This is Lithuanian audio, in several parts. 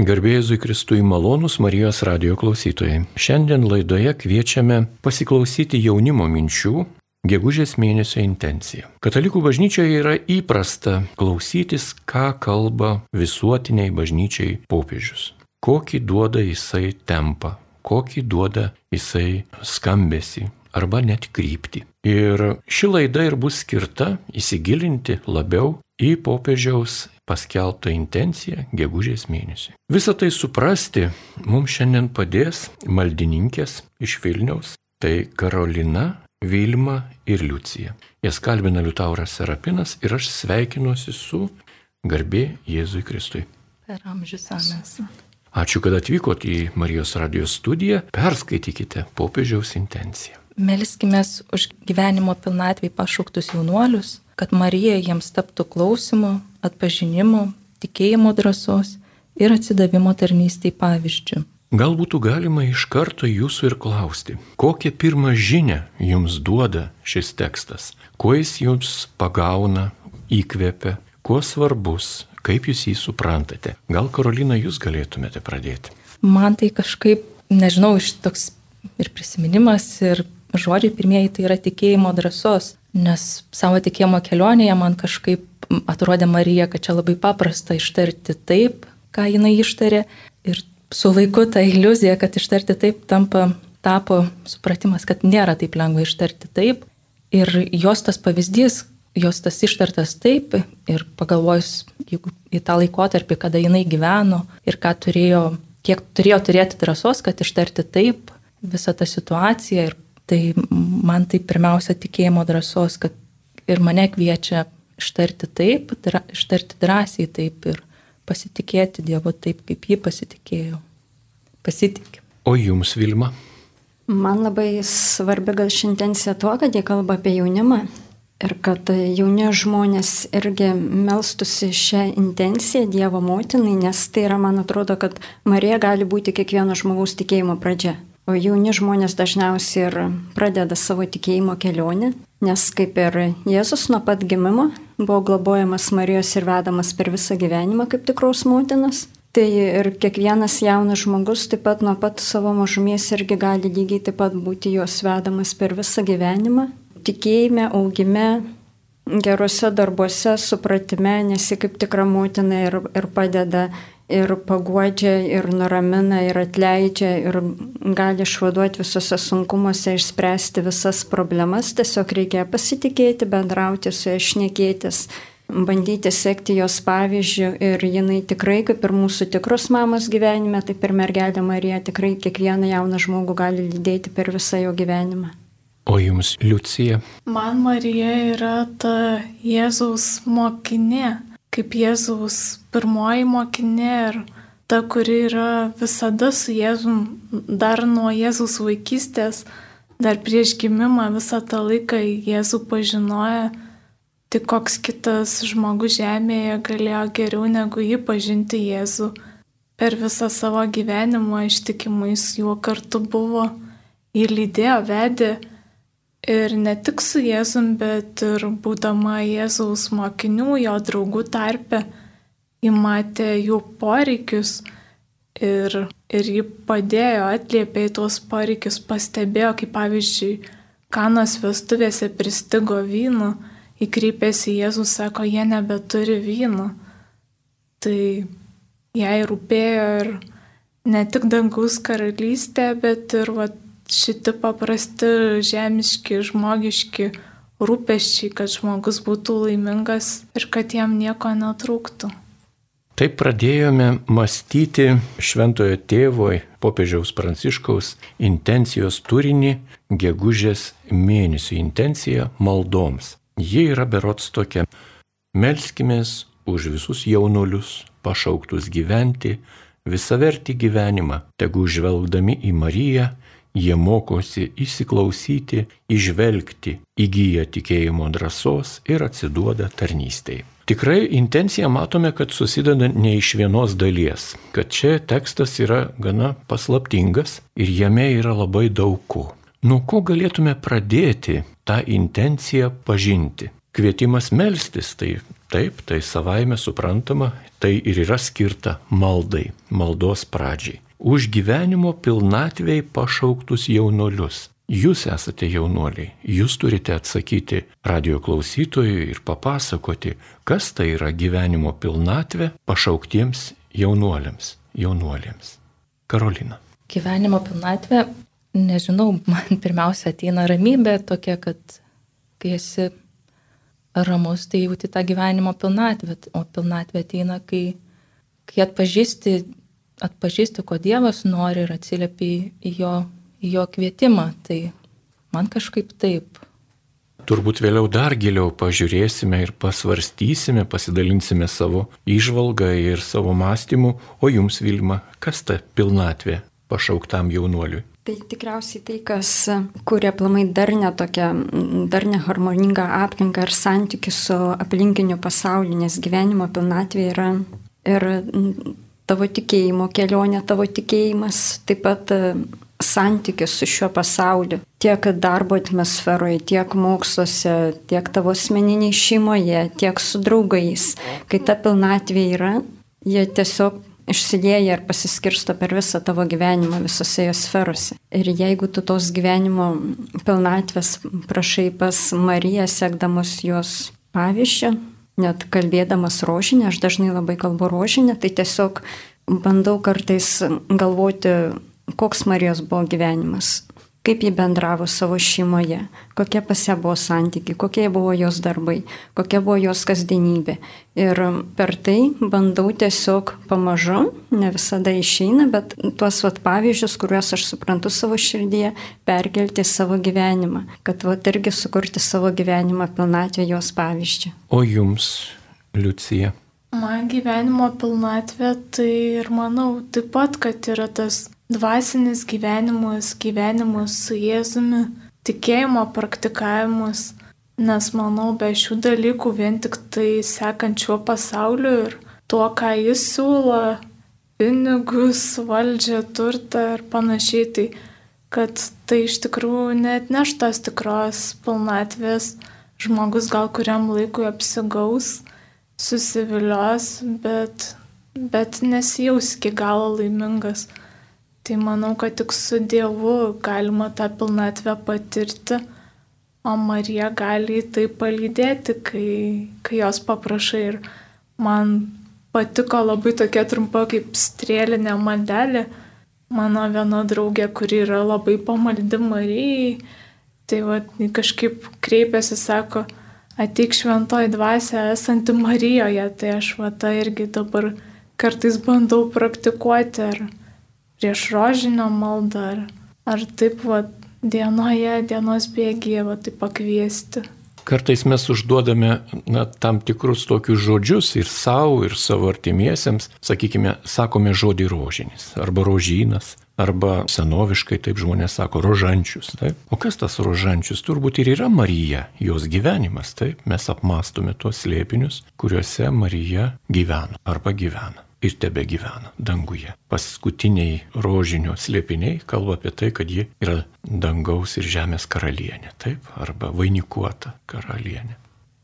Garbėjai Kristui malonus Marijos radio klausytojai. Šiandien laidoje kviečiame pasiklausyti jaunimo minčių gegužės mėnesio intencija. Katalikų bažnyčioje yra įprasta klausytis, ką kalba visuotiniai bažnyčiai popiežius. Kokį duoda jisai tempą, kokį duoda jisai skambesi arba net kryptį. Ir ši laida ir bus skirta įsigilinti labiau į popiežiaus paskelbtą intenciją gegužės mėnesį. Visą tai suprasti mums šiandien padės maldininkės iš Vilniaus, tai Karolina, Vilma ir Liucija. Jas kalbina Liutauras Serapinas ir aš sveikinuosi su garbė Jėzui Kristui. Per amžius ames. Ačiū, kad atvykot į Marijos radijos studiją. Perskaitykite popiežiaus intenciją. Melskime už gyvenimo pilnatvį pašauktus jaunuolius, kad Marija jiems taptų klausimų, atpažinimo, tikėjimo drąsos ir atsidavimo tarnystėj pavyzdžių. Gal būtų galima iš karto jūsų ir klausti, kokią pirmą žinę jums duoda šis tekstas, kuo jis jums pagauna, įkvepia, kuo svarbus, kaip jūs jį suprantate. Gal Karolina jūs galėtumėte pradėti? Man tai kažkaip, nežinau, iš toks ir prisiminimas, ir žodžiai pirmieji tai yra tikėjimo drąsos, nes savo tikėjimo kelionėje man kažkaip atrodė Marija, kad čia labai paprasta ištarti taip, ką jinai ištarė. Ir su laiku ta iliuzija, kad ištarti taip tampa, tapo supratimas, kad nėra taip lengva ištarti taip. Ir jos tas pavyzdys, jos tas ištartas taip ir pagalvojus, jeigu į tą laikotarpį, kada jinai gyveno ir ką turėjo, kiek turėjo turėti drąsos, kad ištarti taip visą tą situaciją ir Tai man tai pirmiausia tikėjimo drąsos, kad ir mane kviečia ištarti taip, dra, ištarti drąsiai taip ir pasitikėti Dievu taip, kaip jį pasitikėjau. Pasitikė. O jums, Vilma? Man labai svarbi gal ši intencija tuo, kad jie kalba apie jaunimą ir kad jauni žmonės irgi melstusi šią intenciją Dievo motinai, nes tai yra, man atrodo, kad Marija gali būti kiekvieno žmogaus tikėjimo pradžia. O jauni žmonės dažniausiai ir pradeda savo tikėjimo kelionę, nes kaip ir Jėzus nuo pat gimimo buvo globojamas Marijos ir vedamas per visą gyvenimą kaip tikros motinas. Tai ir kiekvienas jaunas žmogus taip pat nuo pat savo mažumės irgi gali lygiai taip pat būti jos vedamas per visą gyvenimą. Tikėjime, augime, geruose darbuose, supratime, nes ji kaip tikra motina ir, ir padeda ir paguodžia, ir nuramina, ir atleidžia, ir gali išvaduoti visose sunkumuose, išspręsti visas problemas. Tiesiog reikia pasitikėti, bendrauti su ja, šnekėtis, bandyti sekti jos pavyzdžių ir jinai tikrai, kaip ir mūsų tikros mamos gyvenime, taip ir mergelė Marija tikrai kiekvieną jauną žmogų gali lydėti per visą jo gyvenimą. O jums, Liucija? Man Marija yra ta Jėzaus mokinė kaip Jėzaus pirmoji mokinė ir ta, kuri yra visada su Jėzum, dar nuo Jėzaus vaikystės, dar prieš gimimą visą tą laiką Jėzų pažinoja, tik koks kitas žmogus žemėje galėjo geriau negu jį pažinti Jėzų. Per visą savo gyvenimą ištikimais juo kartu buvo, jį lydėjo, vedė Ir ne tik su Jėzum, bet ir būdama Jėzaus mokinių, jo draugų tarpe, įmatė jų poreikius ir, ir jį padėjo, atliepė į tuos poreikius, pastebėjo, kaip pavyzdžiui, kanos vestuvėse pristigo vynu, įkreipėsi Jėzus, sako, jie nebeturi vyno. Tai jai rūpėjo ir ne tik dangaus karalystė, bet ir vat, šiti paprasti žemiški, žmogiški rūpeščiai, kad žmogus būtų laimingas ir kad jam nieko netrūktų. Taip pradėjome mąstyti šventojo tėvo popiežiaus pranciškaus intencijos turinį gegužės mėnesio intenciją maldoms. Ji yra berots tokia. Melskimės už visus jaunuolius, pašauktus gyventi visavertį gyvenimą, tegu žvelgdami į Mariją Jie mokosi įsiklausyti, išvelgti, įgyja tikėjimo drąsos ir atsiduoda tarnystėje. Tikrai intenciją matome, kad susideda ne iš vienos dalies, kad čia tekstas yra gana paslaptingas ir jame yra labai daug ko. Nuo ko galėtume pradėti tą intenciją pažinti? Kvietimas melstis, tai Taip, tai savaime suprantama, tai ir yra skirta maldai, maldos pradžiai. Už gyvenimo pilnatvėjai pašauktus jaunolius. Jūs esate jaunuoliai, jūs turite atsakyti radio klausytojui ir papasakoti, kas tai yra gyvenimo pilnatvė pašauktiems jaunuoliams, jaunuolėms. Karolina. Gyvenimo pilnatvė, nežinau, man pirmiausia ateina ramybė tokia, kad kai esi ramus, tai jauti tą gyvenimo pilnatvę, o pilnatvė ateina, kai, kai atpažįsti, atpažįsti, ko Dievas nori ir atsiliepi į jo, į jo kvietimą. Tai man kažkaip taip. Turbūt vėliau dar giliau pažiūrėsime ir pasvarstysime, pasidalinsime savo išvalgą ir savo mąstymu, o jums Vilma, kas ta pilnatvė pašauktam jaunuoliui? Tai tikriausiai tai, kas kuria plamai dar netokią, dar neharmoningą aplinką ir santykių su aplinkiniu pasauliu, nes gyvenimo pilnatvė yra ir tavo tikėjimo kelionė, tavo tikėjimas, taip pat e, santykis su šiuo pasauliu. Tiek darbo atmosferoje, tiek moksluose, tiek tavo asmeniniai šeimoje, tiek su draugais. Kai ta pilnatvė yra, jie tiesiog išsilieja ir pasiskirsto per visą tavo gyvenimą visose jos sferose. Ir jeigu tu tos gyvenimo pilnatvės prašai pas Mariją, sekdamas jos pavyzdžių, net kalbėdamas rožinę, aš dažnai labai kalbu rožinę, tai tiesiog bandau kartais galvoti, koks Marijos buvo gyvenimas, kaip ji bendravo savo šeimoje, kokie pas ją buvo santykiai, kokie buvo jos darbai, kokia buvo jos kasdienybė. Ir per tai bandau tiesiog pamažu, ne visada išeina, bet tuos vat, pavyzdžius, kuriuos aš suprantu savo širdyje, perkelti savo gyvenimą, kad vat, irgi sukurti savo gyvenimą pilnatvę jos pavyzdžių. O jums, Liucija? Man gyvenimo pilnatvė tai ir manau taip pat, kad yra tas dvasinis gyvenimas, gyvenimas su Jėzumi, tikėjimo praktikavimus, nes manau, be šių dalykų vien tik tai sekančio pasaulio ir tuo, ką jis siūlo, pinigus, valdžią, turtą ir panašiai, tai kad tai iš tikrųjų net neš tos tikros pilnatvės, žmogus gal kuriam laikui apsigaus, susivilios, bet, bet nesijaus iki galo laimingas. Tai manau, kad tik su Dievu galima tą pilnatvę patirti, o Marija gali tai palydėti, kai, kai jos paprašai. Ir man patiko labai tokia trumpa kaip strėlinė maldelė. Mano viena draugė, kuri yra labai pamaldi Marijai, tai va, kažkaip kreipiasi, sako, ateik šventoji dvasia esanti Marijoje, tai aš va tą irgi dabar kartais bandau praktikuoti. Ar, prieš rožinio maldą, ar, ar taip va dienoje, dienos bėgėje va taip pakviesti. Kartais mes užduodame na, tam tikrus tokius žodžius ir savo, ir savo artimiesiems, sakykime, sakome žodį rožinis arba rožynas, arba senoviškai taip žmonės sako rožančius. Taip? O kas tas rožančius? Turbūt ir yra Marija, jos gyvenimas. Taip? Mes apmastome tuos slėpinius, kuriuose Marija gyvena arba gyvena ir tebe gyvena danguje. Paskutiniai rožinio slėpiniai kalba apie tai, kad ji yra dangaus ir žemės karalienė, taip, arba vainikuota karalienė,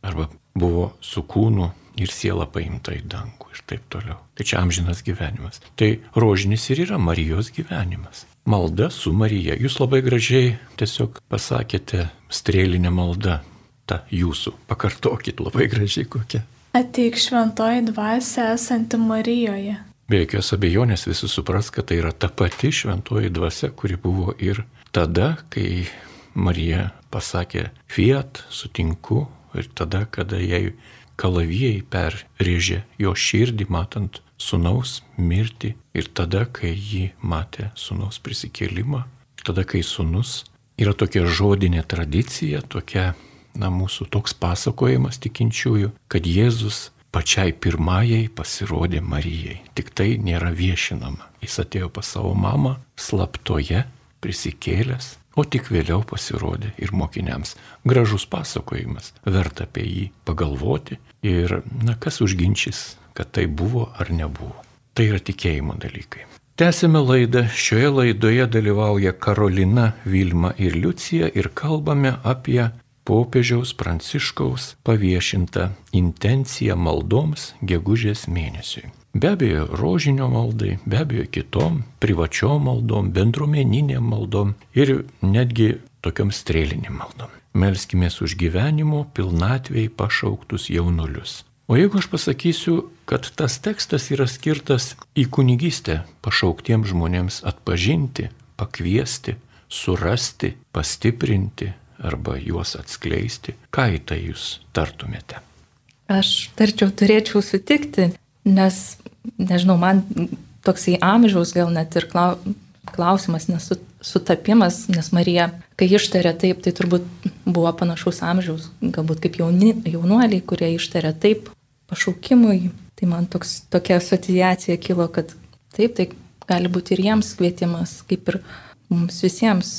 arba buvo su kūnu ir siela paimta į dangų ir taip toliau. Tai čia amžinas gyvenimas. Tai rožinis ir yra Marijos gyvenimas. Malda su Marija. Jūs labai gražiai tiesiog pasakėte strėlinę maldą. Ta jūsų. Pakartokit labai gražiai kokia. Ateik šventoji dvasia esanti Marijoje. Be jokios abejonės visi supras, kad tai yra ta pati šventoji dvasia, kuri buvo ir tada, kai Marija pasakė Fiat, sutinku, ir tada, kada jai kalavijai perrėžė jo širdį, matant sunaus mirtį, ir tada, kai ji matė sunaus prisikėlimą, tada, kai sunus yra tokia žodinė tradicija, tokia na, mūsų toks pasakojimas tikinčiųjų, kad Jėzus pačiai pirmajai pasirodė Marijai. Tik tai nėra viešinama. Jis atėjo pas savo mamą slaptoje, prisikėlęs, o tik vėliau pasirodė ir mokiniams. Gražus pasakojimas, verta apie jį pagalvoti ir, na, kas užginčys, kad tai buvo ar nebuvo. Tai yra tikėjimo dalykai. Tęsime laidą. Šioje laidoje dalyvauja Karolina, Vilma ir Liucija ir kalbame apie popiežiaus Pranciškaus paviešinta intencija maldoms gegužės mėnesiui. Be abejo, rožinio maldai, be abejo, kitom, privačiom maldom, bendruomeniniam maldom ir netgi tokiam strėliniam maldom. Melskimės už gyvenimo pilnatvėjai pašauktus jaunulius. O jeigu aš pasakysiu, kad tas tekstas yra skirtas į kunigystę pašauktiems žmonėms atpažinti, pakviesti, surasti, pastiprinti arba juos atskleisti, ką į tai jūs tartumėte? Aš tarčiau turėčiau sutikti, nes nežinau, man toksai amžiaus gal net ir klausimas, nesutapimas, nes Marija, kai ištarė taip, tai turbūt buvo panašaus amžiaus, galbūt kaip jauni, jaunuoliai, kurie ištarė taip pašaukimui. Tai man toks, tokia asociacija kilo, kad taip, tai gali būti ir jiems kvietimas, kaip ir mums visiems,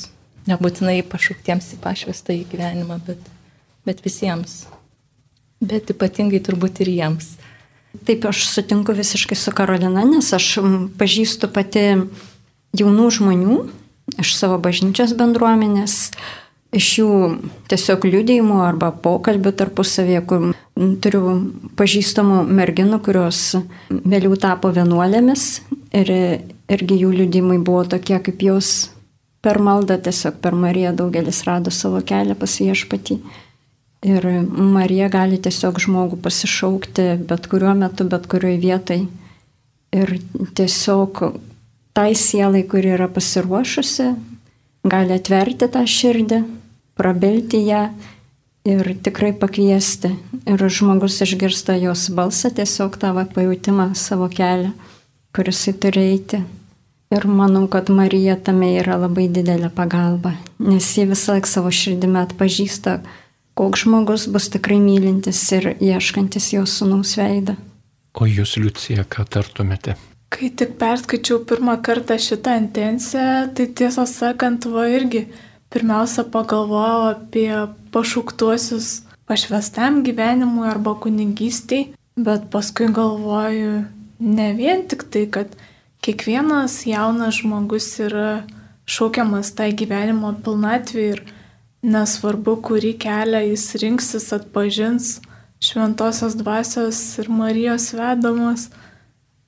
nebūtinai pašauktiems į pašvestą į gyvenimą, bet, bet visiems. Bet ypatingai turbūt ir jiems. Taip, aš sutinku visiškai su Karolina, nes aš pažįstu pati jaunų žmonių iš savo bažnyčios bendruomenės, iš jų tiesiog liūdėjimų arba pokalbių tarpusavėje, kur turiu pažįstamų merginų, kurios vėliau tapo vienuolėmis ir irgi jų liūdėjimai buvo tokie, kaip jos per maldą, tiesiog per Mariją daugelis rado savo kelią pas viešpatį. Ir Marija gali tiesiog žmogų pasišaukti bet kuriuo metu, bet kurioje vietoje. Ir tiesiog tai sielai, kuri yra pasiruošusi, gali atverti tą širdį, prabilti ją ir tikrai pakviesti. Ir žmogus išgirsta jos balsą, tiesiog tavo pajutimą savo kelią, kuris jį turi eiti. Ir manau, kad Marija tame yra labai didelė pagalba, nes ji visą laiką savo širdimi atpažįsta, koks žmogus bus tikrai mylintis ir ieškantis jo sunaus veidą. O jūs, Liucija, ką tartumėte? Kai tik perskaičiau pirmą kartą šitą intenciją, tai tiesą sakant, va irgi pirmiausia pagalvojau apie pašauktuosius pašvestam gyvenimui arba kunigystiai, bet paskui galvoju ne vien tik tai, kad kiekvienas jaunas žmogus yra šaukiamas tai gyvenimo pilnatvį ir Nesvarbu, kurį kelią jis rinksis, atpažins šventosios dvasios ir Marijos vedamas,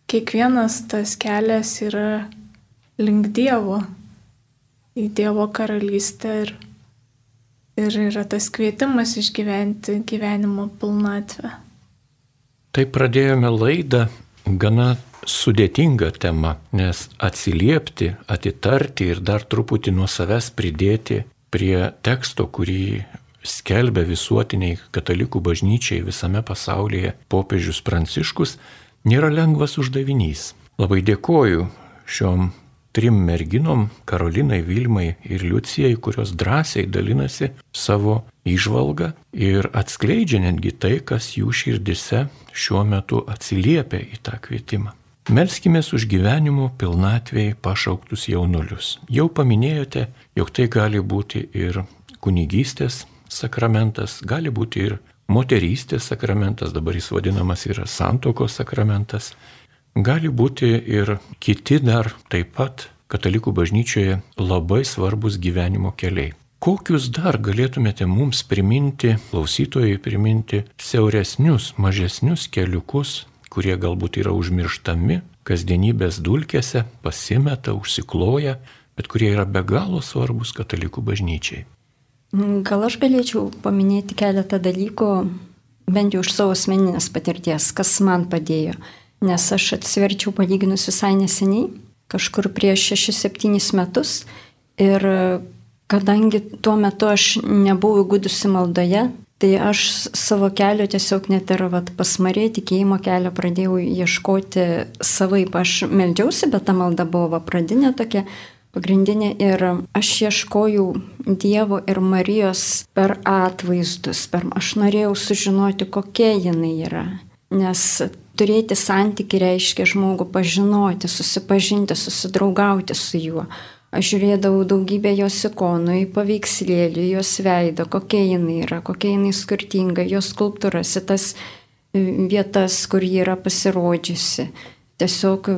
kiekvienas tas kelias yra link Dievo, į Dievo karalystę ir, ir yra tas kvietimas išgyventi gyvenimo pilnatvę. Tai pradėjome laidą gana sudėtinga tema, nes atsiliepti, atitarti ir dar truputį nuo savęs pridėti prie teksto, kurį skelbia visuotiniai katalikų bažnyčiai visame pasaulyje popiežius Pranciškus, nėra lengvas uždavinys. Labai dėkoju šiom trim merginom - Karolinai, Vilmai ir Liucijai, kurios drąsiai dalinasi savo išvalgą ir atskleidžia netgi tai, kas jų širdise šiuo metu atsiliepia į tą kvietimą. Melskime už gyvenimo pilnatvėje pašauktus jaunulius. Jau paminėjote, jog tai gali būti ir kunigystės sakramentas, gali būti ir moterystės sakramentas, dabar jis vadinamas yra santokos sakramentas, gali būti ir kiti dar taip pat katalikų bažnyčioje labai svarbus gyvenimo keliai. Kokius dar galėtumėte mums priminti, klausytojai priminti, siauresnius, mažesnius keliukus kurie galbūt yra užmirštami, kasdienybės dulkėse, pasimeta, užsikloja, bet kurie yra be galo svarbus katalikų bažnyčiai. Gal aš galėčiau paminėti keletą dalykų, bent jau iš savo asmeninės patirties, kas man padėjo. Nes aš atsiverčiau palyginus visai neseniai, kažkur prieš 6-7 metus. Ir kadangi tuo metu aš nebuvau įgudusi maldoje, Tai aš savo kelio tiesiog net ir vat, pasmarė tikėjimo kelio pradėjau ieškoti savaip. Aš meldžiausi, bet ta malda buvo pradinė tokia pagrindinė ir aš ieškojau Dievo ir Marijos per atvaizdus. Per, aš norėjau sužinoti, kokia jinai yra. Nes turėti santyki reiškia žmogų pažinoti, susipažinti, susidraugauti su juo. Aš žiūrėdavau daugybę jos ikonų, į paveikslėlį, jos veidą, kokia jinai yra, kokia jinai skirtinga, jos skulptūras, tas e, vietas, kur ji yra pasirodžiusi. Tiesiog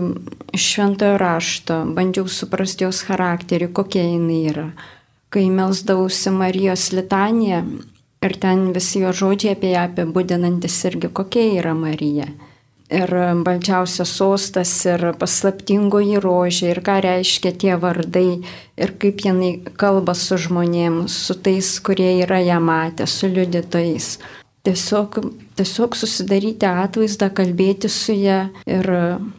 šventojo rašto bandžiau suprasti jos charakterį, kokia jinai yra. Kai melsdavausi Marijos litaniją, Ir ten visi jo žodžiai apie ją apibūdinantis irgi kokia yra Marija. Ir balčiausias sostas, ir paslaptingoji rožė, ir ką reiškia tie vardai, ir kaip jinai kalba su žmonėmis, su tais, kurie yra ją matę, su liudytojais. Tiesiog, tiesiog susidaryti atvaizdą, kalbėti su ją ir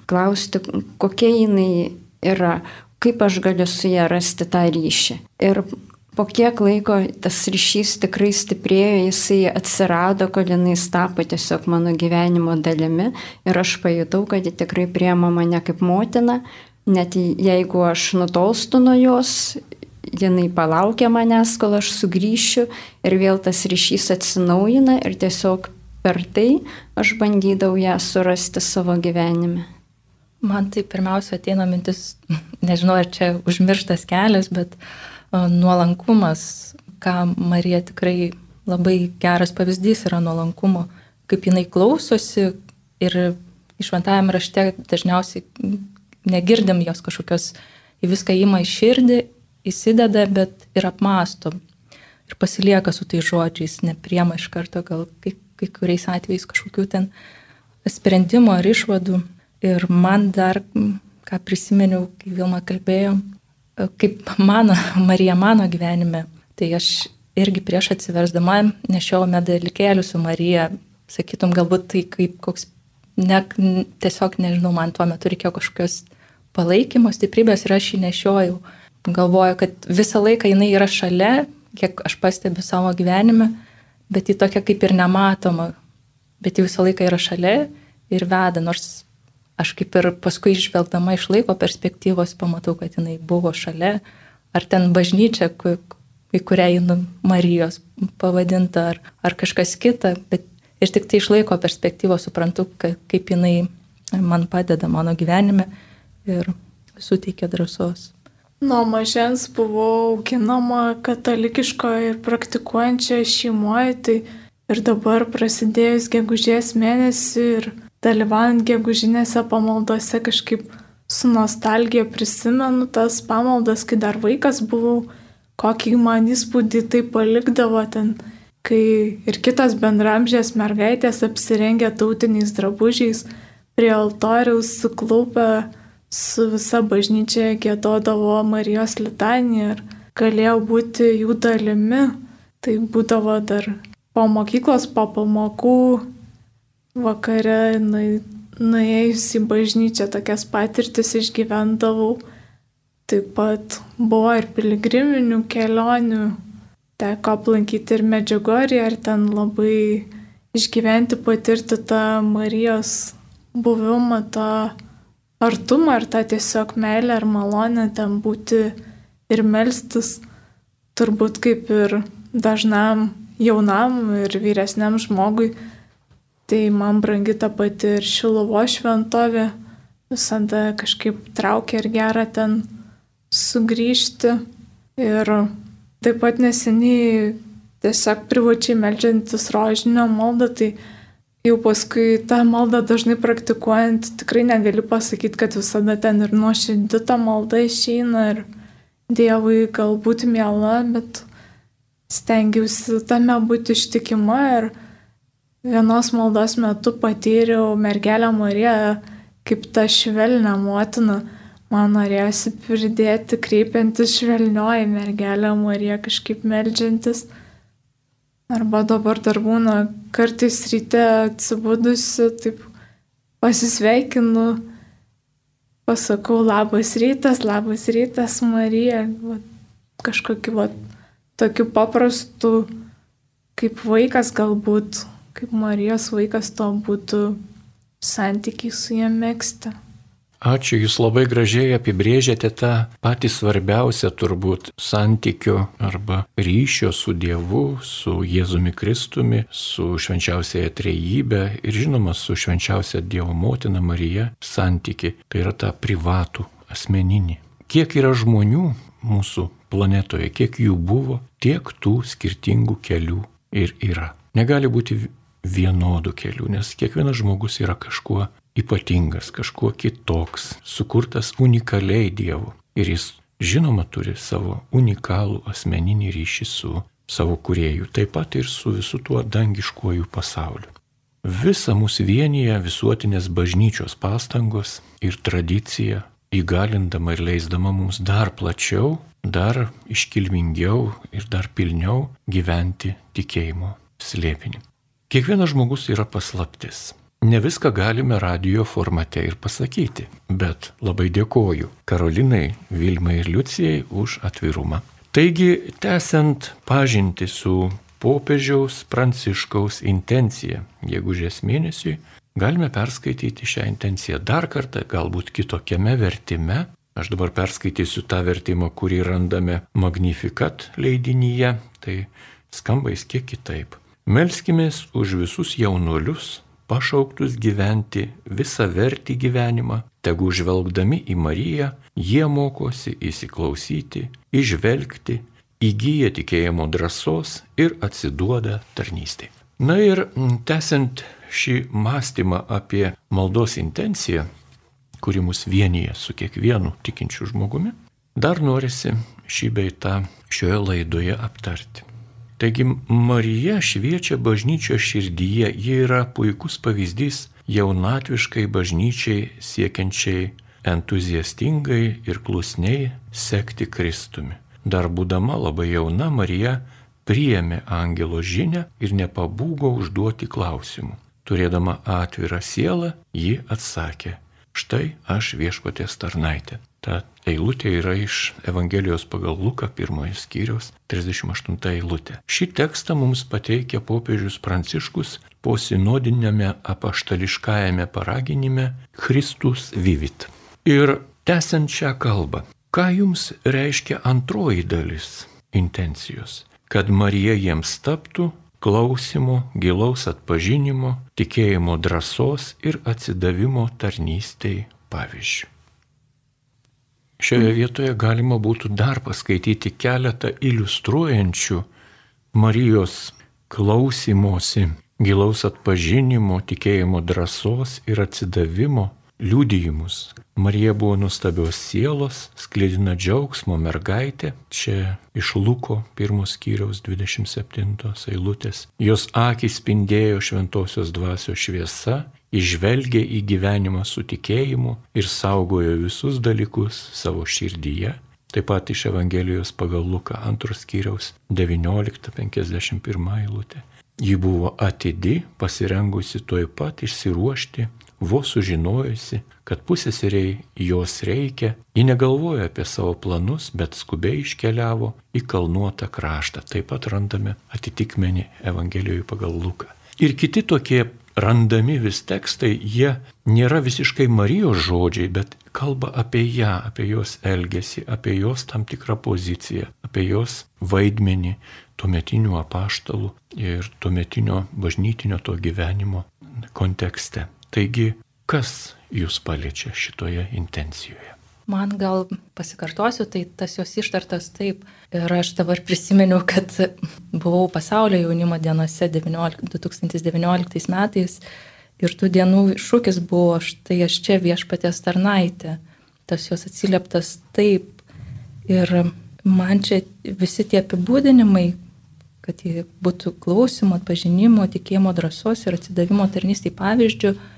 klausti, kokia jinai yra, kaip aš galiu su ją rasti tą ryšį. Ir po kiek laiko tas ryšys tikrai stiprėjo, jisai atsirado, kol jinai tapo tiesiog mano gyvenimo dalimi ir aš pajutau, kad ji tikrai priema mane kaip motina, net jeigu aš nutolstu nuo jos, jinai palaukia manęs, kol aš sugrįšiu ir vėl tas ryšys atsinaujina ir tiesiog per tai aš bandydavau ją surasti savo gyvenime. Man tai pirmiausia ateina mintis, nežinau, ar čia užmirštas kelias, bet uh, nuolankumas, ką Marija tikrai labai geras pavyzdys yra nuolankumo, kaip jinai klausosi ir išventajame rašte dažniausiai negirdim jos kažkokios į viską įma į širdį įsideda, bet ir apmąsto. Ir pasilieka su tai žodžiais, nepriema iš karto gal kai, kai kuriais atvejais kažkokių ten sprendimų ar išvadų. Ir man dar, ką prisiminiau, kai Vilma kalbėjo, kaip mano, Marija mano gyvenime, tai aš irgi prieš atsiversdama nešiau medalikėlių su Marija, sakytum, galbūt tai kaip koks, ne, tiesiog nežinau, man tuo metu reikėjo kažkokios palaikymo, stiprybės ir aš jį nešiojau. Galvoju, kad visą laiką jinai yra šalia, kiek aš pastebiu savo gyvenime, bet ji tokia kaip ir nematoma, bet ji visą laiką yra šalia ir veda, nors aš kaip ir paskui išvelgdama iš laiko perspektyvos pamatau, kad jinai buvo šalia, ar ten bažnyčia, į kurią einu Marijos pavadinta, ar, ar kažkas kita, bet ir tik tai iš laiko perspektyvos suprantu, kaip jinai man padeda mano gyvenime ir suteikia drąsos. Nuo mažens buvau auginama katalikiškoje ir praktikuojančioje šeimoje, tai ir dabar prasidėjus gegužės mėnesį ir dalyvaujant gegužinėse pamaldose kažkaip su nostalgija prisimenu tas pamaldas, kai dar vaikas buvau, kokį man įspūdį tai palikdavo ten, kai ir kitos bendramžės mergaitės apsirengę tautiniais drabužiais prie altoriaus suklaupę su visa bažnyčia gėdodavo Marijos litaniją ir galėjau būti jų dalimi. Tai būdavo dar po mokyklos, po pamokų, vakare nuėjus į bažnyčią tokias patirtis išgyvendavau. Taip pat buvo ir piligriminių kelionių, teko aplankyti ir Medžiugorį, ar ten labai išgyventi, patirti tą Marijos buvimą, tą artumą ir tą tiesiog meilę ar malonę ten būti ir melstis, turbūt kaip ir dažnam jaunam ir vyresniam žmogui, tai man brangi ta pati ir Šilovo šventovė, visada kažkaip traukia ir gera ten sugrįžti. Ir taip pat neseniai tiesiog privačiai melžiantis rožinio maldą, tai jau paskui tą maldą dažnai praktikuojant, tikrai negaliu pasakyti, kad visada ten ir nuoširdį ta malda išeina ir Dievui galbūt miela, bet stengiausi tame būti ištikima ir vienos maldos metu patyriau mergelę Mariją kaip tą švelnę motiną. Man norėjosi pridėti, kreipiantis švelnioji mergelę Mariją, kažkaip melžiantis. Arba dabar dar būna kartais ryte atsibudusi, taip pasisveikinu, pasakau labas rytas, labas rytas Marija, va, kažkokiu va, tokiu paprastu, kaip vaikas galbūt, kaip Marijos vaikas to būtų santykiai su jie mėgsti. Ačiū, jūs labai gražiai apibrėžėte tą patį svarbiausią turbūt santykio arba ryšio su Dievu, su Jėzumi Kristumi, su švenčiausiaja trejybė ir žinoma su švenčiausia Dievo motina Marija santyki. Tai yra ta privatų, asmeninį. Kiek yra žmonių mūsų planetoje, kiek jų buvo, tiek tų skirtingų kelių ir yra. Negali būti vienodų kelių, nes kiekvienas žmogus yra kažkuo ypatingas, kažkuo kitoks, sukurtas unikaliai Dievu. Ir jis žinoma turi savo unikalų asmeninį ryšį su savo kuriejų, taip pat ir su visu tuo dangiškuoju pasauliu. Visa mūsų vienyje visuotinės bažnyčios pastangos ir tradicija, įgalindama ir leisdama mums dar plačiau, dar iškilmingiau ir dar pilniau gyventi tikėjimo slėpinį. Kiekvienas žmogus yra paslaptis. Ne viską galime radio formate ir pasakyti, bet labai dėkoju Karolinai, Vilmai ir Liucijai už atvirumą. Taigi, tęsiant pažinti su popiežiaus Pranciškaus intencija gegužės mėnesiui, galime perskaityti šią intenciją dar kartą, galbūt kitokiame vertime. Aš dabar perskaitysiu tą vertimą, kurį randame Magnificat leidinyje, tai skamba jis kiek kitaip. Melskimės už visus jaunuolius, pašauktus gyventi visą vertį gyvenimą, tegu žvelgdami į Mariją, jie mokosi įsiklausyti, išvelgti, įgyja tikėjimo drąsos ir atsiduoda tarnystė. Na ir tęsiant šį mąstymą apie maldos intenciją, kuri mus vienyje su kiekvienu tikinčiu žmogumi, dar norisi šį beitą šioje laidoje aptarti. Taigi Marija šviečia bažnyčio širdyje, ji yra puikus pavyzdys jaunatviškai bažnyčiai siekiančiai entuziastingai ir klusniai sekti Kristumi. Dar būdama labai jauna Marija priėmė angelo žinę ir nepabūgo užduoti klausimų. Turėdama atvirą sielą, ji atsakė, štai aš viešpatės tarnaitė. Ta eilutė yra iš Evangelijos pagal Luką pirmojo skyriaus 38 eilutė. Šį tekstą mums pateikia popiežius Pranciškus po sinodinėme apaštališkajame paraginime Kristus vivit. Ir tęsiant šią kalbą, ką jums reiškia antroji dalis intencijos? Kad Marija jiems taptų klausimo, gilaus atpažinimo, tikėjimo drąsos ir atsidavimo tarnystėj pavyzdžių. Šioje vietoje galima būtų dar paskaityti keletą iliustruojančių Marijos klausimosi, gilaus atpažinimo, tikėjimo drąsos ir atsidavimo liudijimus. Marija buvo nuostabios sielos, sklidina džiaugsmo mergaitė, čia iš Luko pirmos skyriaus 27 eilutės. Jos akis spindėjo šventosios dvasios šviesa išvelgė į gyvenimą su tikėjimu ir saugojo visus dalykus savo širdyje. Taip pat iš Evangelijos pagal Luką antros skyriaus 19.51 eilutė. Ji buvo atidi, pasirengusi tuoj pat išsiruošti, vos sužinojusi, kad pusėseriai jos reikia, ji negalvojo apie savo planus, bet skubiai iškeliavo į kalnuotą kraštą. Taip pat randame atitikmenį Evangelijoje pagal Luką. Ir kiti tokie randami vis tekstai, jie nėra visiškai Marijos žodžiai, bet kalba apie ją, apie jos elgesį, apie jos tam tikrą poziciją, apie jos vaidmenį tuometinių apaštalų ir tuometinio bažnytinio to gyvenimo kontekste. Taigi, kas jūs paliečia šitoje intencijoje? Man gal pasikartosiu, tai tas jos ištartas taip. Ir aš dabar prisiminiau, kad buvau pasaulio jaunimo dienose 19, 2019 metais ir tų dienų šūkis buvo štai aš čia viešpatės tarnaitė. Tas jos atsilieptas taip. Ir man čia visi tie apibūdinimai, kad jie būtų klausimo, atpažinimo, tikėjimo drąsos ir atsidavimo tarnystėje pavyzdžių, tai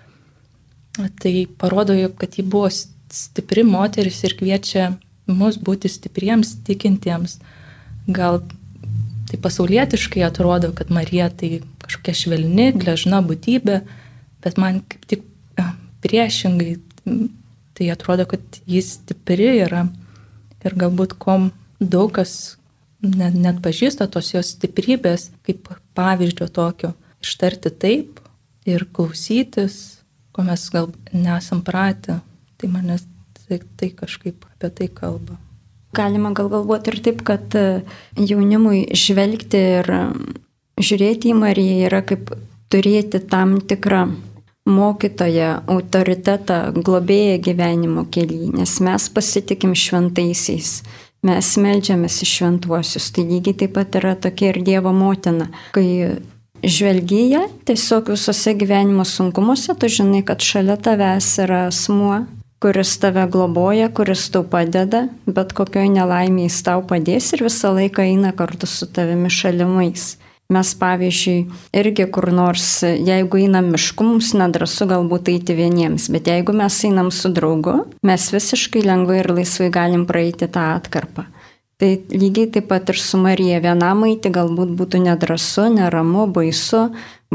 parodo, kad ji buvo stipri moteris ir kviečia mus būti stipriems, tikintiems. Gal tai pasaulietiškai atrodo, kad Marija tai kažkokia švelni, gležna būtybė, bet man kaip tik priešingai tai atrodo, kad jis stipri yra ir galbūt kom daug kas net, net pažįsta tos jos stiprybės kaip pavyzdžio tokio. Ištarti taip ir klausytis, ko mes gal nesam pratę. Tai manęs tai, tai kažkaip apie tai kalba. Galima gal galvoti ir taip, kad e, jaunimui žvelgti ir e, žiūrėti į Mariją yra kaip turėti tam tikrą mokytoją, autoritetą, globėją gyvenimo kelyje, nes mes pasitikim šventaisiais, mes melžiamės į šventuosius, tai lygiai taip pat yra tokia ir Dievo motina, kai žvelgyje tiesiog visose gyvenimo sunkumuose, tu žinai, kad šalia tavęs yra asmuo, kuris tave globoja, kuris tau padeda, bet kokioj nelaimėjai jis tau padės ir visą laiką eina kartu su tavimi šalimais. Mes pavyzdžiui, irgi kur nors, jeigu einam mišku, mums nedrasu galbūt eiti vieniems, bet jeigu mes einam su draugu, mes visiškai lengvai ir laisvai galim praeiti tą atkarpą. Tai lygiai taip pat ir su Marija vienam eiti galbūt būtų nedrasu, neramu, baisu,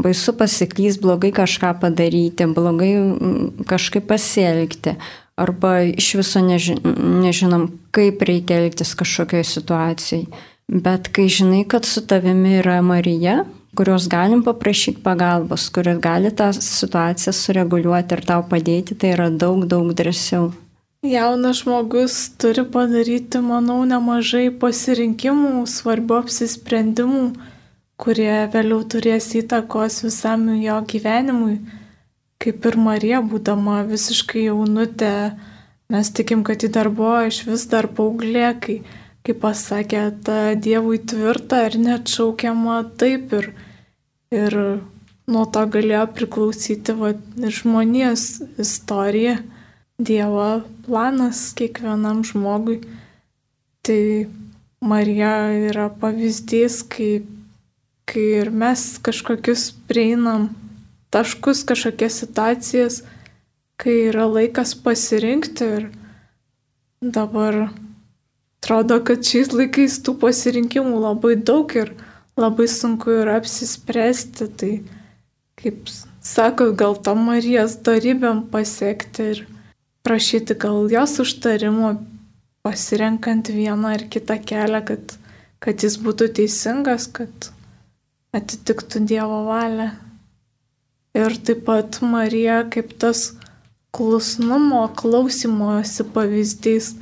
baisu pasiklys, blogai kažką padaryti, blogai mm, kažkaip pasielgti. Arba iš viso neži nežinom, kaip reikia elgtis kažkokioje situacijoje. Bet kai žinai, kad su tavimi yra Marija, kurios galim paprašyti pagalbos, kuris gali tą situaciją sureguliuoti ir tau padėti, tai yra daug, daug drąsiau. Jaunas žmogus turi padaryti, manau, nemažai pasirinkimų, svarbių apsisprendimų kurie vėliau turės įtakos visam jo gyvenimui. Kaip ir Marija, būdama visiškai jaunutė, mes tikim, kad ji dar buvo iš vis dar paauglė, kai, kaip pasakė, ta Dievui tvirta ir net šaukiama taip ir, ir nuo to galėjo priklausyti va, žmonijos istorija, Dievo planas kiekvienam žmogui. Tai Marija yra pavyzdys, kaip kai ir mes kažkokius prieinam taškus, kažkokias situacijas, kai yra laikas pasirinkti ir dabar atrodo, kad šiais laikais tų pasirinkimų labai daug ir labai sunku yra apsispręsti. Tai kaip sako, gal to Marijos darybėm pasiekti ir prašyti gal jos užtarimo, pasirenkant vieną ar kitą kelią, kad, kad jis būtų teisingas, kad atitiktų Dievo valią. Ir taip pat Marija kaip tas klusnumo, klausimosi pavyzdys.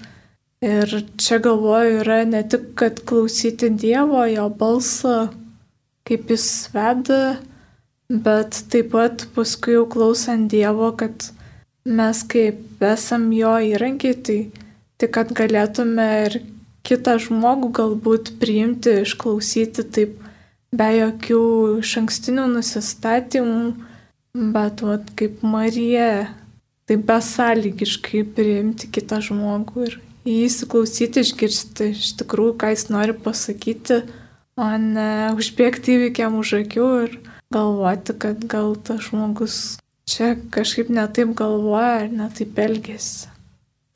Ir čia galvoju yra ne tik, kad klausyti Dievo, jo balsą, kaip jis veda, bet taip pat paskui jau klausant Dievo, kad mes kaip esam jo įrankiai, tai tik kad galėtume ir kitą žmogų galbūt priimti, išklausyti taip be jokių iš ankstinių nusistatymų, bet vat, kaip Marija, taip besąlygiškai priimti kitą žmogų ir jį įsiklausyti, išgirsti iš tikrųjų, ką jis nori pasakyti, o ne užbėgti įvykiam už akių ir galvoti, kad gal tas žmogus čia kažkaip netaip galvoja ar netaip elgesi.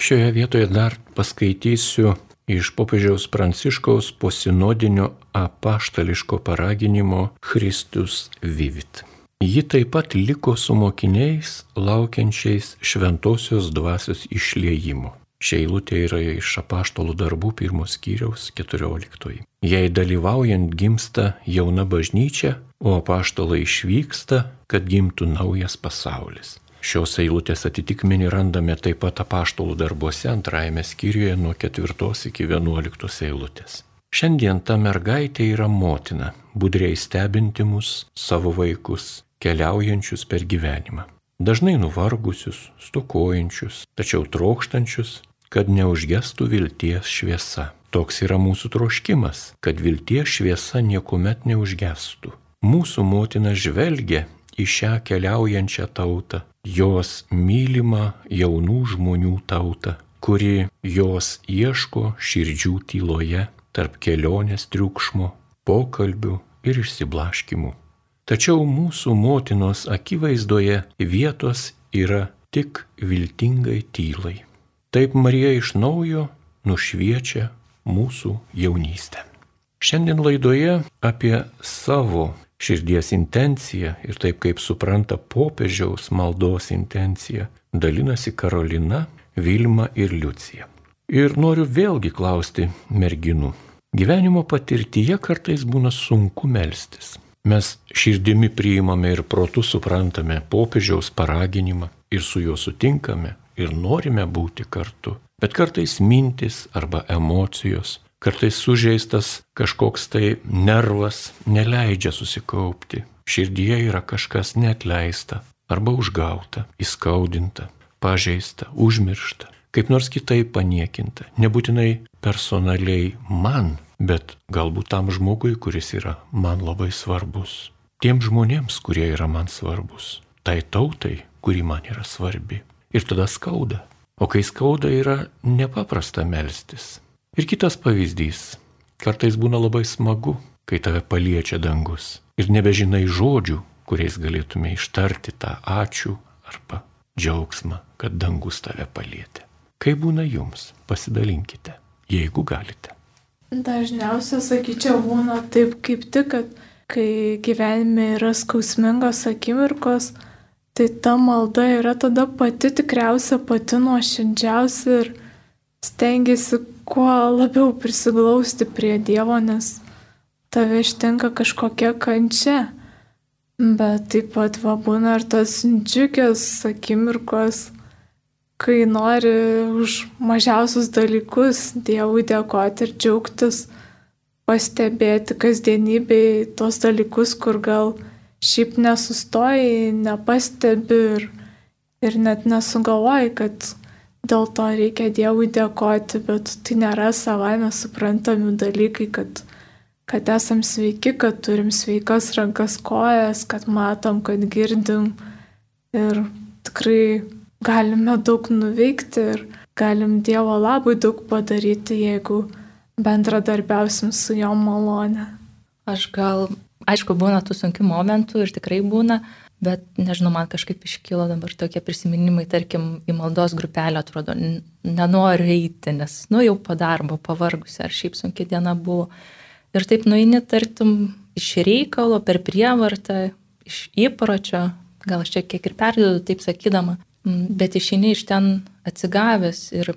Šioje vietoje dar paskaitysiu iš popiežiaus Pranciškaus posinodinio apaštališko paraginimo Kristus vivit. Ji taip pat liko su mokiniais, laukiančiais šventosios dvasios išliejimo. Šia eilutė yra iš apaštalų darbų pirmos skyriaus 14. Jei dalyvaujant gimsta jauna bažnyčia, o apaštalai išvyksta, kad gimtų naujas pasaulis. Šios eilutės atitikmenį randame taip pat apaštalų darbuose antrajame skyriuje nuo 4 iki 11 eilutės. Šiandien ta mergaitė yra motina, budriai stebinti mus, savo vaikus, keliaujančius per gyvenimą. Dažnai nuvargusius, stokojančius, tačiau trokštančius, kad neužgestų vilties šviesa. Toks yra mūsų troškimas, kad vilties šviesa niekuomet neužgestų. Mūsų motina žvelgia į šią keliaujančią tautą, jos mylimą jaunų žmonių tautą, kuri jos ieško širdžių tyloje tarp kelionės triukšmo, pokalbių ir išsiblaškimų. Tačiau mūsų motinos akivaizdoje vietos yra tik viltingai tylai. Taip Marija iš naujo nušviečia mūsų jaunystę. Šiandien laidoje apie savo širdies intenciją ir taip kaip supranta popiežiaus maldos intenciją, dalinasi Karolina, Vilma ir Liucija. Ir noriu vėlgi klausti merginų. Gyvenimo patirtyje kartais būna sunku melstis. Mes širdimi priimame ir protų suprantame popiežiaus paraginimą ir su juo sutinkame ir norime būti kartu. Bet kartais mintis arba emocijos kartais sužeistas kažkoks tai nervas neleidžia susikaupti. Širdyje yra kažkas netleista arba užgauta, įskaudinta, pažeista, užmiršta, kaip nors kitaip paniekinta. Nebūtinai personaliai man, bet galbūt tam žmogui, kuris yra man labai svarbus. Tiem žmonėms, kurie yra man svarbus. Tai tautai, kuri man yra svarbi. Ir tada skauda. O kai skauda yra nepaprasta melstis. Ir kitas pavyzdys. Kartais būna labai smagu, kai tave paliečia dangus. Ir nebežinai žodžių, kuriais galėtume ištarti tą ačiū arba džiaugsmą, kad dangus tave palėtė. Kaip būna jums, pasidalinkite, jeigu galite. Dažniausiai, sakyčiau, būna taip kaip tik, kad kai gyvenime yra skausmingos akimirkos, tai ta malda yra tada pati tikriausia, pati nuoširdžiausia ir stengiasi kuo labiau prisiglausti prie Dievo, nes tave ištinka kažkokia kančia. Bet taip pat va būna ir tas džiugios akimirkos, kai nori už mažiausius dalykus Dievui dėkoti ir džiaugtis pastebėti kasdienybėj tos dalykus, kur gal šiaip nesustoji, nepastebi ir, ir net nesugalvoji, kad dėl to reikia Dievui dėkoti, bet tai nėra savaime suprantami dalykai, kad, kad esam sveiki, kad turim sveikas rankas kojas, kad matom, kad girdim ir tikrai galime daug nuveikti ir galim Dievo labai daug padaryti, jeigu bendradarbiausim su jo malone. Aš gal, aišku, būna tų sunkių momentų ir tikrai būna, bet nežinau, man kažkaip iškilo dabar tokie prisiminimai, tarkim, į maldos grupelę atrodo, nenoriu eiti, nes, nu, jau po darbo, pavargusi, ar šiaip sunki diena buvo. Ir taip nueini, tartum, iš reikalo, per prievartą, iš įpročio, gal aš čia kiek ir perdedu, taip sakydama, bet išeini iš ten atsigavęs ir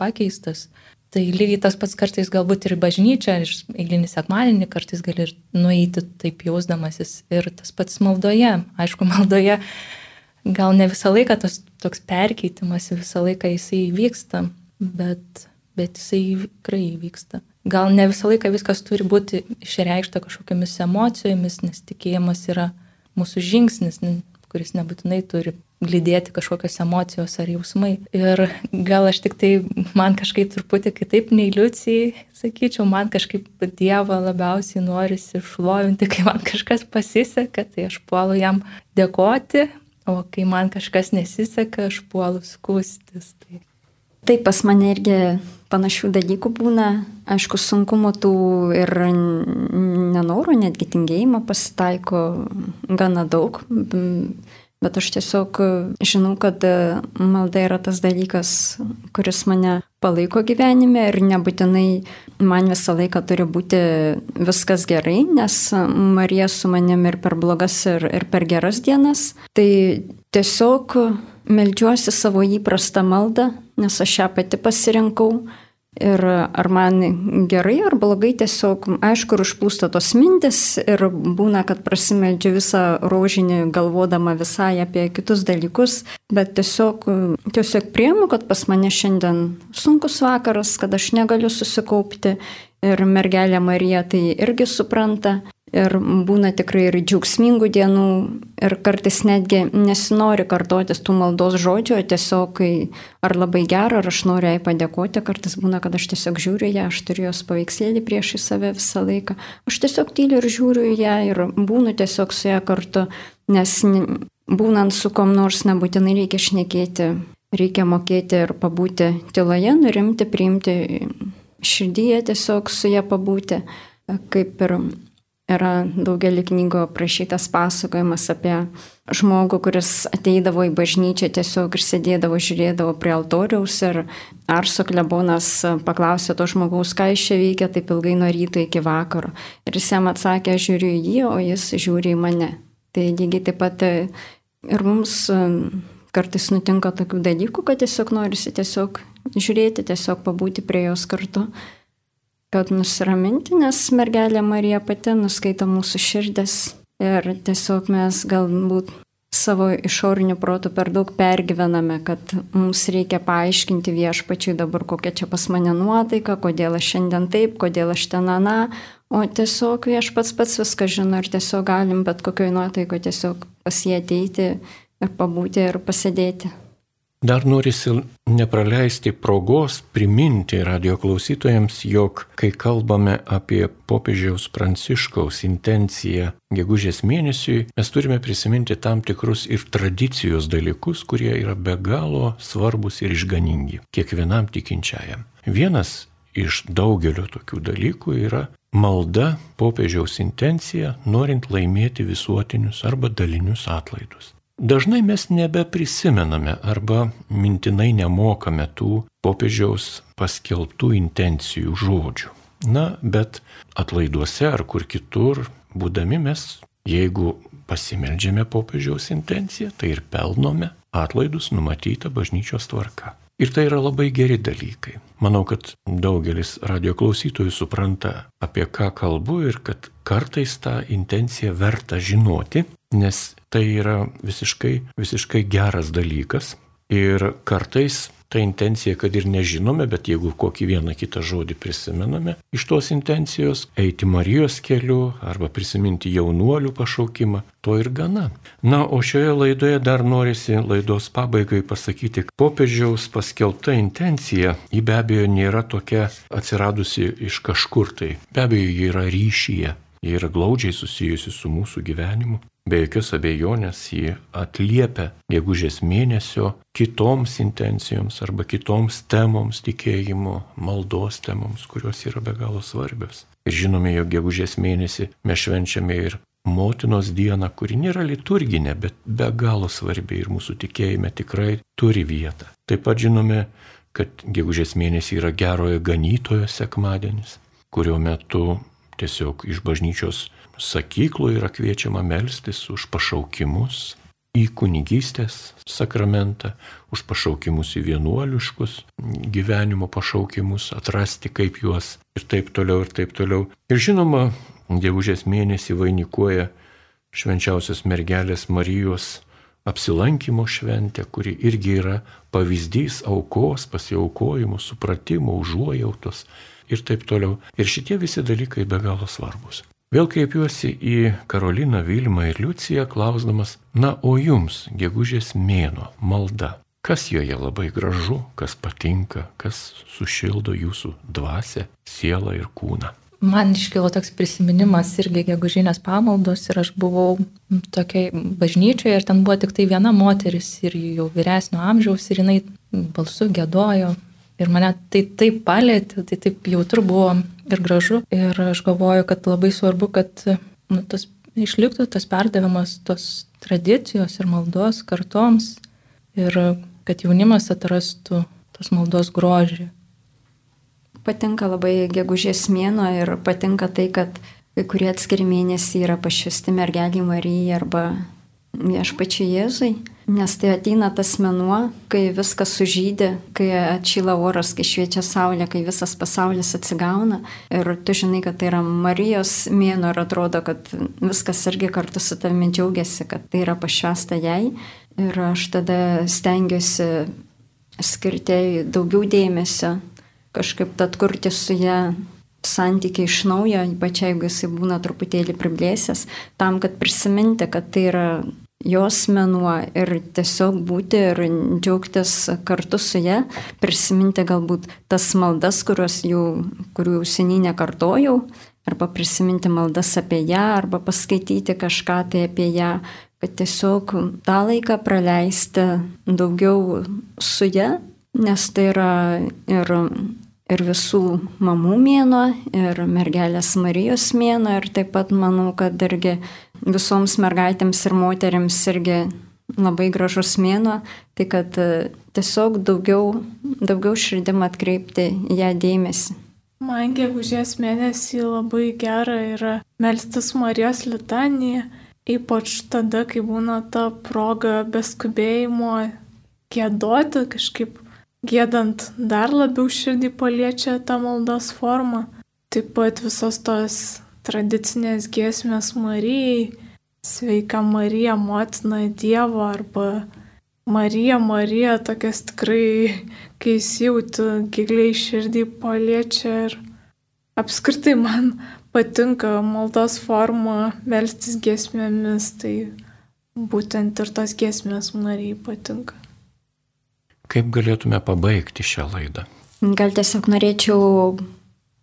pakeistas. Tai lygiai tas pats kartais galbūt ir bažnyčia, ir eilinį sekmadienį kartais gali ir nueiti taip jausdamasis. Ir tas pats maldoje. Aišku, maldoje gal ne visą laiką tas toks perkeitimas, visą laiką jisai vyksta, bet, bet jisai tikrai vyksta. Gal ne visą laiką viskas turi būti išreikšta kažkokiamis emocijomis, nes tikėjimas yra mūsų žingsnis, kuris nebūtinai turi glydėti kažkokios emocijos ar jausmai. Ir gal aš tik tai, man kažkaip truputį kitaip nei liucijai, sakyčiau, man kažkaip Dievą labiausiai norisi šlovinti, kai man kažkas pasiseka, tai aš puolu jam dėkoti, o kai man kažkas nesiseka, aš puolu skustis. Tai... Taip, pas mane irgi panašių dalykų būna, aišku, sunkumų tų ir nenorų, netgi tingėjimo pasitaiko gana daug, Bet aš tiesiog e, žinau, kad e, malda yra tas dalykas, kuris mane palaiko gyvenime ir nebūtinai man visą laiką turi būti viskas gerai, nes Marija su manim ir per blogas, ir, ir per geras dienas. Tai tiesiog melžiuosi savo įprastą maldą, nes aš ją pati pasirinkau Ir ar man gerai ar blogai, tiesiog, aišku, ir užplūsta tos mintis ir būna, kad prasimeldžiu visą rožinį galvodama visai apie kitus dalykus, bet tiesiog, tiesiog priemu, kad pas mane šiandien sunkus vakaras, kad aš negaliu susikaupti ir mergelė Marija tai irgi supranta Ir būna tikrai ir džiaugsmingų dienų, ir kartais netgi nesinori kartotis tų maldos žodžių, o tiesiog, kai ar labai gera, ar aš noriu jai padėkoti, kartais būna, kad aš tiesiog žiūriu ją, aš turiu jos paveikslėlį prieš į save visą laiką. Aš tiesiog tyliu ir žiūriu ją ir būnu tiesiog su ją kartu, nes būnant su kom nors nebūtinai reikia šnekėti, reikia mokėti ir pabūti tyloje, nurimti, priimti širdyje tiesiog su ją pabūti, kaip ir yra daugelį knygų aprašytas pasakojimas apie žmogų, kuris ateidavo į bažnyčią, tiesiog ir sėdėdavo, žiūrėdavo prie altoriaus ir Arso klebonas paklausė to žmogaus, ką iš čia veikia taip ilgai nuo ryto iki vakaro. Ir jis jam atsakė, aš žiūriu į jį, o jis žiūri į mane. Tai lygiai taip pat ir mums kartais nutinka tokių dalykų, kad tiesiog norisi tiesiog žiūrėti, tiesiog pabūti prie jos kartu kad nusiraminti, nes mergelė Marija pati nuskaito mūsų širdis ir tiesiog mes galbūt savo išoriniu protu per daug pergyvename, kad mums reikia paaiškinti viešpačiui dabar kokia čia pas mane nuotaika, kodėl aš šiandien taip, kodėl aš ten ana, o tiesiog viešpats pats viską žino ir tiesiog galim bet kokioj nuotaiko tiesiog pas jį ateiti ir pabūti ir pasėdėti. Dar norisi nepraleisti progos priminti radio klausytojams, jog kai kalbame apie popiežiaus pranciškaus intenciją gegužės mėnesiui, mes turime prisiminti tam tikrus ir tradicijos dalykus, kurie yra be galo svarbus ir išganingi kiekvienam tikinčiajam. Vienas iš daugelio tokių dalykų yra malda popiežiaus intencija, norint laimėti visuotinius arba dalinius atlaidus. Dažnai mes nebeprisimename arba mintinai nemokame tų popiežiaus paskelbtų intencijų žodžių. Na, bet atlaiduose ar kur kitur, būdami mes, jeigu pasimeldžiame popiežiaus intenciją, tai ir pelnome atlaidus numatytą bažnyčios tvarka. Ir tai yra labai geri dalykai. Manau, kad daugelis radio klausytojų supranta, apie ką kalbu ir kad kartais tą intenciją verta žinoti, nes tai yra visiškai, visiškai geras dalykas. Ir kartais ta intencija, kad ir nežinome, bet jeigu kokį vieną kitą žodį prisimename iš tos intencijos, eiti Marijos keliu arba prisiminti jaunuolių pašaukimą, to ir gana. Na, o šioje laidoje dar norisi laidos pabaigai pasakyti, popiežiaus paskelbta intencija, ji be abejo nėra tokia atsiradusi iš kažkur tai. Be abejo, ji yra ryšyje, ji yra glaudžiai susijusi su mūsų gyvenimu. Be jokios abejonės jį atliepia gegužės mėnesio kitoms intencijoms arba kitoms temoms tikėjimo, maldos temoms, kurios yra be galo svarbios. Ir žinome, jog gegužės mėnesį mes švenčiame ir motinos dieną, kuri nėra liturginė, bet be galo svarbi ir mūsų tikėjime tikrai turi vietą. Taip pat žinome, kad gegužės mėnesį yra gerojo ganytojo sekmadienis, kurio metu tiesiog iš bažnyčios sakyklų yra kviečiama melstis už pašaukimus į kunigystės sakramentą, už pašaukimus į vienuoliškus gyvenimo pašaukimus, atrasti kaip juos ir taip toliau ir taip toliau. Ir žinoma, gegužės mėnesį vainikuoja švenčiausios mergelės Marijos apsilankimo šventė, kuri irgi yra pavyzdys aukos, pasiaukojimo, supratimo, užuojautos ir taip toliau. Ir šitie visi dalykai be galo svarbus. Vėl kreipiuosi į Karoliną, Vilmą ir Liuciją, klausdamas, na, o jums, gegužės mėno, malda, kas joje labai gražu, kas patinka, kas sušildo jūsų dvasę, sielą ir kūną. Man iškilo toks prisiminimas irgi gegužinės pamaldos ir aš buvau tokiai bažnyčioje ir ten buvo tik tai viena moteris ir jau vyresnio amžiaus ir jinai balsu gėdojo Ir mane tai taip palėtė, tai taip jautru buvo ir gražu. Ir aš galvoju, kad labai svarbu, kad nu, tas išliktų tas perdavimas tos tradicijos ir maldos kartoms ir kad jaunimas atrastų tos maldos grožį. Patinka labai gegužės mėno ir patinka tai, kad kai kurie atskiri mėnesiai yra pašvesti mergelį Marijai arba viešpačiai Jėzui. Nes tai ateina tas menuo, kai viskas sužydė, kai atšyla oras, kai šviečia saulė, kai visas pasaulis atsigauna. Ir tu žinai, kad tai yra Marijos mėno ir atrodo, kad viskas irgi kartu su tavimi džiaugiasi, kad tai yra pašvesta jai. Ir aš tada stengiuosi skirti daugiau dėmesio, kažkaip tad kurti su ją santykiai iš naujo, ypač jeigu jisai būna truputėlį priblėsęs, tam, kad prisiminti, kad tai yra jos menuo ir tiesiog būti ir džiaugtis kartu su ją, prisiminti galbūt tas maldas, jau, kurių jau seniai nekartojau, arba prisiminti maldas apie ją, arba paskaityti kažką tai apie ją, kad tiesiog tą laiką praleisti daugiau su ją, nes tai yra ir ir visų mamų mėno, ir mergelės Marijos mėno, ir taip pat manau, kad irgi visoms mergaitėms ir moteriams irgi labai gražus mėno, tai kad e, tiesiog daugiau, daugiau širdim atkreipti ją dėmesį. Man gegužės mėnesį labai gera yra melstis Marijos litaniją, ypač tada, kai būna ta proga beskubėjimo gėdoti kažkaip gėdant dar labiau širdį paliečia tą maldos formą. Taip pat visos tos tradicinės giesmės Marijai, sveika Marija, motina Dievo arba Marija, Marija, tokias tikrai, kai įsijauti giliai širdį paliečia ir apskritai man patinka maldos forma melstis giesmėmis, tai būtent ir tos giesmės Marijai patinka. Kaip galėtume pabaigti šią laidą? Gal tiesiog norėčiau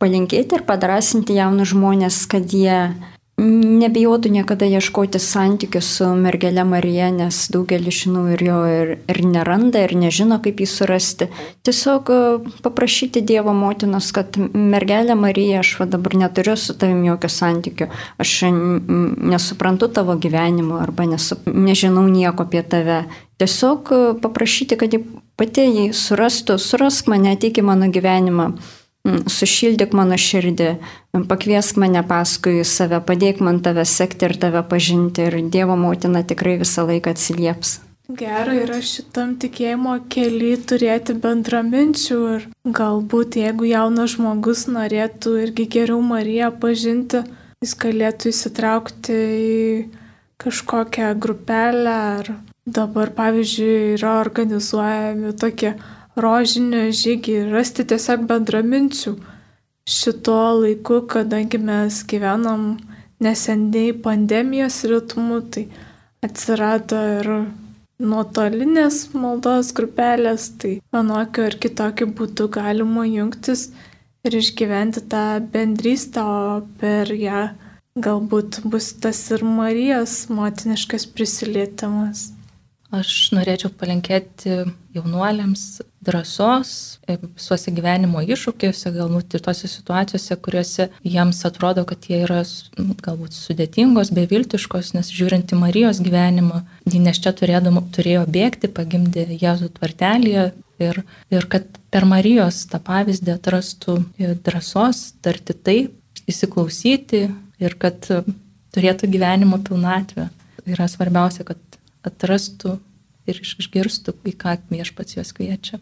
palinkėti ir padrasinti jaunus žmonės, kad jie nebijotų niekada ieškoti santykių su mergelė Marija, nes daugelis žinau ir jo ir, ir neranda, ir nežino, kaip jį surasti. Tiesiog e, paprašyti Dievo motinos, kad mergelė Marija, aš va dabar neturiu su tavim jokio santykių, aš nesuprantu tavo gyvenimo arba nesu, nežinau nieko apie tave. Tiesiog e, paprašyti, kad ji pati jį surastų, surask mane, ateik į mano gyvenimą Mm, sušildyk mano širdį, mm, pakviesk mane paskui save, padėk man tave sekti ir tave pažinti ir Dievo motina tikrai visą laiką atsilieps. Gera yra šitam tikėjimo keli turėti bendraminčių ir galbūt jeigu jaunas žmogus norėtų irgi geriau Mariją pažinti, jis galėtų įsitraukti į kažkokią grupelę ar dabar pavyzdžiui yra organizuojami tokie rožinio žygį, rasti tiesiog bendraminčių šituo laiku, kadangi mes gyvenam neseniai pandemijos ritmu, tai atsirado ir nuotolinės maldos grupelės, tai vienokiu ar kitokiu būdu galima jungtis ir išgyventi tą bendrystę, o per ją galbūt bus tas ir Marijos motiniškas prisilietimas. Aš norėčiau palinkėti jaunuoliams drąsos visuose gyvenimo iššūkiuose, galbūt ir tose situacijose, kuriuose jiems atrodo, kad jie yra nu, galbūt sudėtingos, beviltiškos, nes žiūrint į Marijos gyvenimą, ji nes čia turėdama, turėjo bėgti, pagimdė Jėzų tvartelėje ir, ir kad per Marijos tą pavyzdį atrastų drąsos tarti taip, įsiklausyti ir kad turėtų gyvenimo pilnatvę. Yra svarbiausia, kad atrastų ir išgirstų, į ką viešpats juos kviečia.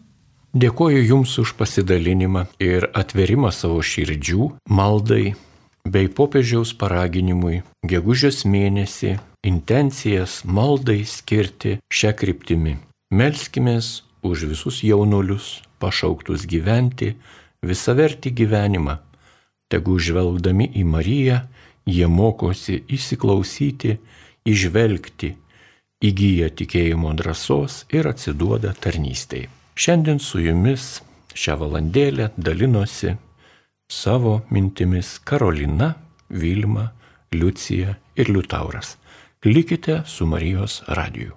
Dėkoju Jums už pasidalinimą ir atverimą savo širdžių, maldai bei popiežiaus paraginimui gegužės mėnesį intencijas maldai skirti šią kryptimį. Melskimės už visus jaunuolius, pašauktus gyventi visavertį gyvenimą. Tegu žvelgdami į Mariją, jie mokosi įsiklausyti, išvelgti įgyja tikėjimo drąsos ir atsiduoda tarnystėj. Šiandien su jumis šią valandėlę dalinosi savo mintimis Karolina, Vilma, Liucija ir Liutauras. Likite su Marijos radiju.